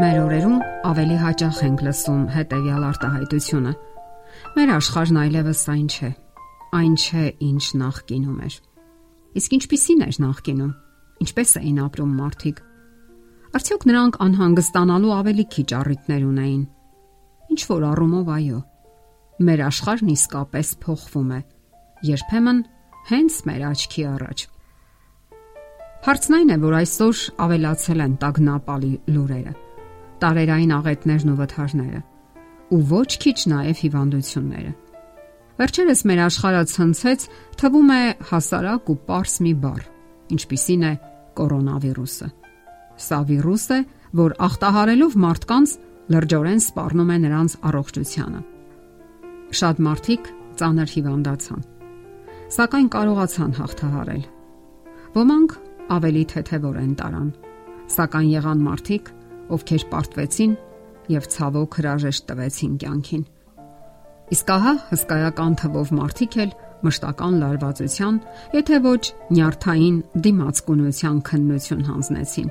Մեր օրերում ավելի հաճախ ենք լսում հետևյալ արտահայտությունը. Մեր աշխարհն այլևս այն չէ։ Այն չէ, ինչ նախկինում էր։ Իսկ ինչպիսին էր նախկինում։ Ինչպես էին ապրում մարդիկ։ Արդյոք նրանք անհանգստանալու ավելի քիչ առիթներ ունեին։ Ինչ որ առումով այո։ Մեր աշխարհն իսկապես փոխվում է։ Երբեմն հենց մեր աչքի առաջ։ Հարցն այն է, որ այսօր ավելացել են տագնապալի լուրերը տարերային աղետներն ու վթարները ու ոչ քիչ նաև հիվանդությունները։ Վերջերս մեր աշխարհը ցնցեց, թվում է հասարակ ու པարս մի բառ, ինչպիսին է կորոնավիրուսը։ Սա վիրուս է, որ ախտահարելով մարդկանց լրջորեն սպառնում է նրանց առողջությանը։ Շատ մարդիկ ծանր հիվանդացան, սակայն կարողացան հաղթահարել։ Ոմանք ավելի թեթևորեն տարան, սակայն եղան մարդիկ, ովքեր պարտվեցին եւ ցավոք հրաժեշտ տվեցին կյանքին։ Իսկ ահա հսկայական թվով մարդիկ էլ մշտական լարվածության, եթե ոչ նյարդային դիմացկունության քննություն հանձնեցին։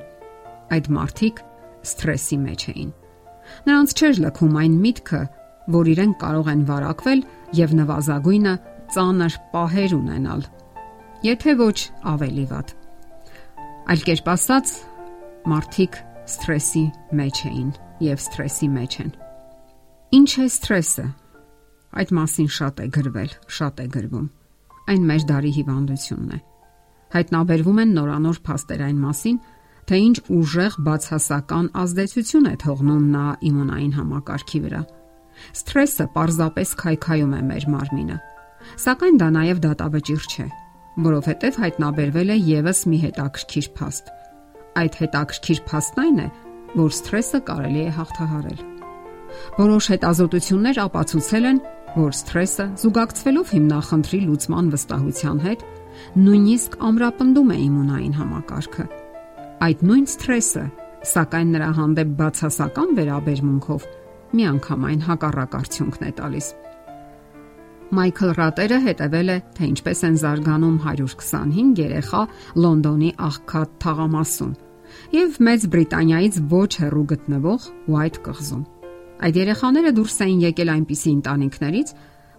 Այդ մարդիկ սթրեսի մեջ էին։ Նրանց չէր լքում այն միտքը, որ իրենք կարող են վարակվել եւ նվազագույնը ծանր պահեր ունենալ։ Եթե ոչ ավելի վատ։ Այլ կերպ ասած, մարդիկ սթրեսի մեջ էին եւ սթրեսի մեջ են։ Ինչ է սթրեսը։ Այդ մասին շատ է գրվել, շատ է գրվում։ Այն մեր դարի հիվանդությունն է։ Հայտնաբերվում են նորանոր փաստեր այն մասին, թե ինչ ուժեղ բացասական ազդեցություն է թողնում նա իմունային համակարգի վրա։ Սթրեսը պարզապես քայքայում է մեր մարմինը։ Սակայն դա նաև դատավճիռ չէ, որովհետև հայտնաբերվել է եւս մի հետաքրքիր փաստ Այդ հետաքրքիր փաստն այն է, որ սթրեսը կարելի է հաղթահարել։ Որոշ հետազոտություններ ապացուցել են, որ սթրեսը զուգակցվելով հիմնախնդրի լուծման վստահության հետ, նույնիսկ ամրապնդում է իմունային համակարգը։ Այդ նույն սթրեսը, սակայն նրա հանդեպ բացասական վերաբերմունքով միանգամայն հակառակ արդյունքն է տալիս։ Մայքլ Ռատերը հետևել է, թե ինչպես են զարգանում 125 երեխա Լոնդոնի աղքատ թաղամասում եւ Մեծ Բրիտանիայից ոչ հեռու գտնվող White կղզում։ Այդ երեխաները դուրս էին եկել այնպիսի ընտանիքներից,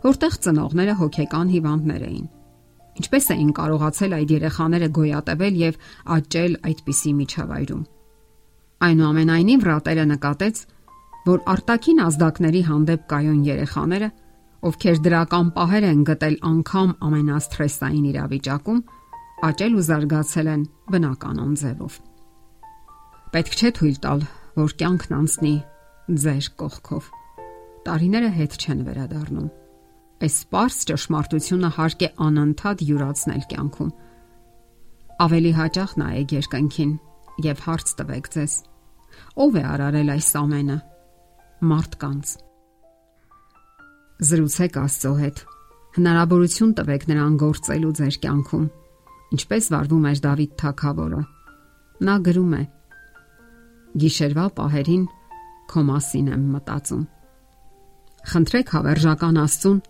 որտեղ ծնողները հոգեկան հիվանդներ էին։ Ինչպես էին կարողացել այդ երեխաները գոյատևել եւ աճել այդպիսի միջավայրում։ Այնուամենայնիվ Ռատերը նկատեց, որ արտաքին ազդակների հանդեպ կայուն երեխաները ովքեր դրական պահեր են գտել անգամ ամենասթրեսային իրավիճակում, աճել ու զարգացել են բնականոն ձևով։ Պետք չէ թույլ տալ, որ կյանքն անցնի ձեր կողքով։ Տարիները հետ չեն վերադառնում։ Այս սпарս ճշմարտությունը հարկ է անընդհատ յուրացնել կյանքում։ Ավելի հաճախ նայեք երկնքին եւ հարց տվեք ձեզ. Ո՞վ է արարել այս ամենը։ Մարդկանց զրուցեք Աստծո հետ։ Հնարավորություն տվեք նրան գործելու ձեր կյանքում, ինչպես վարվում էր Դավիթ Թագավորը։ Նա գրում է. Գիշերվա պահերին քո մասին եմ մտածում։ Խնդրեք հավերժական Աստծուն,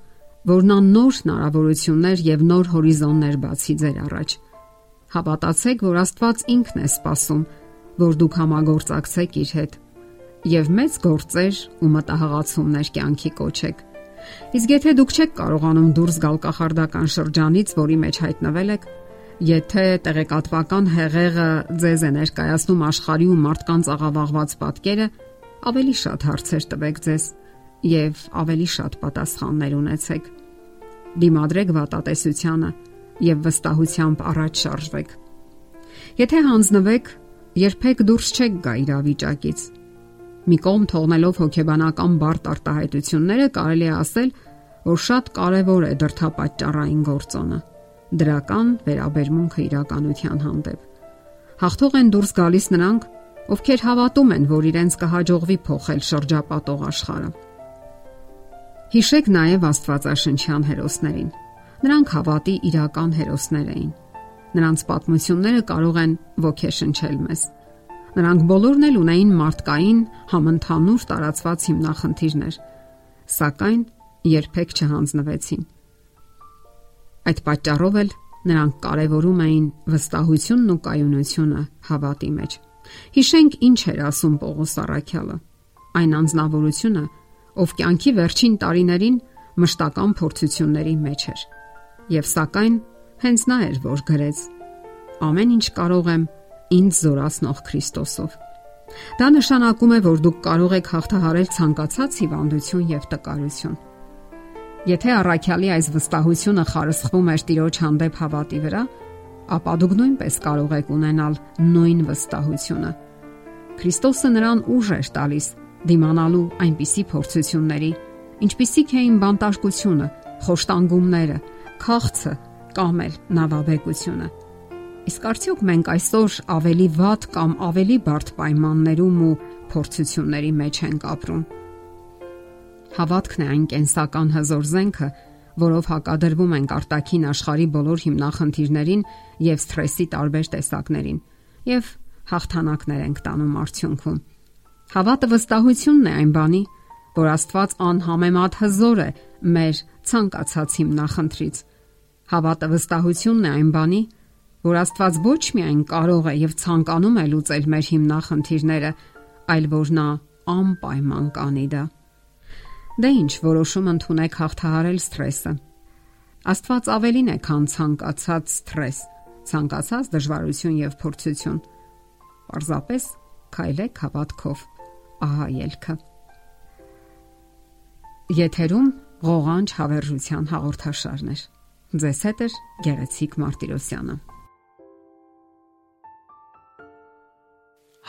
որ նա նոր հնարավորություններ եւ նոր հորիզոններ բացի ձեր առաջ։ Հավատացեք, որ Աստված ինքն է սпасում, որ դուք համագործակցեք իր հետ եւ մեծ գործեր ու մտահղացումներ կյանքի կոչեք։ Իսկ եթե դուք չեք կարողանում դուրս գալ կախարդական շրջանից, որի մեջ հայտնվել եք, եթե տեղեկատվական հեղեղը ձեզ է ներկայացնում աշխարհի ու մարդկանց աղավաղված պատկերը, ավելի շատ հարցեր տվեք ձեզ եւ ավելի շատ պատասխաններ ունեցեք։ Դիմադրեք վատատեսությանը եւ վստահությամբ առաջ շարժվեք։ Եթե հանձնվեք, երբեք դուրս չեք գա իրավիճակից Մի կողմ թողնելով հոգեբանական բարդ արտահայտությունները կարելի է ասել, որ շատ կարևոր է դրթապաճառային գործոնը դրական վերաբերմունքը իրականության հանդեպ։ Հաղթող են դուրս գալիս նրանք, ովքեր հավատում են, որ իրենց կհաջողվի փոխել շրջապատող աշխարհը։ Հիշեք նաև Աստվածաշնչյան հերոսներին։ Նրանք հավատի իրական հերոսներ էին։ Նրանց պատմությունները կարող են ոգեշնչել մեզ Նրանք բոլորն էլ ունեին մարդկային համընդհանուր տարածված հիմնախնդիրներ, սակայն երբեք չհանձնվեցին։ Այդ պատճառով էլ նրանք կարևորում էին վստահությունն ու կայունությունը հավատի մեջ։ Հիշենք ինչ էր ասում Պողոս Արաքյալը։ Այն անznավորությունը, ով կյանքի վերջին տարիներին մշտական փորձությունների մեջ էր։ Եվ սակայն հենց նա էր, որ գրեց. Ամեն ինչ կարող եմ ինձ զորացնող Քրիստոսով։ Դա նշանակում է, որ դուք կարող եք հաղթահարել ցանկացած հիվանդություն եւ տկարություն։ Եթե առաքյալի այս վստահությունը խարսխվում էր Տիրոջ հանդեպ հավատի վրա, ապա դուք նույնպես կարող եք ունենալ նույն վստահությունը։ Քրիստոսը նրան ուժ էր տալիս դիմանալու այնպիսի փորձությունների, ինչպիսիք էին բանտարկությունը, խոշտանգումները, քաղցը կամ էլ նավաբեկությունը։ Իսկ արդյոք մենք այսօր ավելի վատ կամ ավելի բարդ պայմաններում ու փորձությունների մեջ ենք ապրում։ Հավատքն է այն կենսական հզոր զենքը, որով հակադրվում ենք արտաքին աշխարի բոլոր հիմնախնդիրներին եւ սթրեսի տարբեր տեսակներին եւ հաղթանակներ ենք տանում արդյունքում։ Հավատը վստահությունն է այն բանի, որ Աստված անհամեմատ հզոր է մեր ցանկացած հիմնախնդրից։ Հավատը վստահությունն է այն բանի, որ Աստված ոչ միայն կարող է եւ ցանկանում է լուծել մեր հիմնախնդիրները, այլ որ նա անպայման կանի դա։ Դե ինչ, որոշում ընդունեք հաղթահարել սթրեսը։ Աստված ավելին է, քան ցանկացած սթրես, ցանկացած դժվարություն եւ փորձություն։ Պարզապես քայլեք հավատքով։ Ահա ելքը։ Եթերում ղողանջ հավերժության հաղորդաշարներ։ Ձեզ հետ է Գեղեցիկ Մարտիրոսյանը։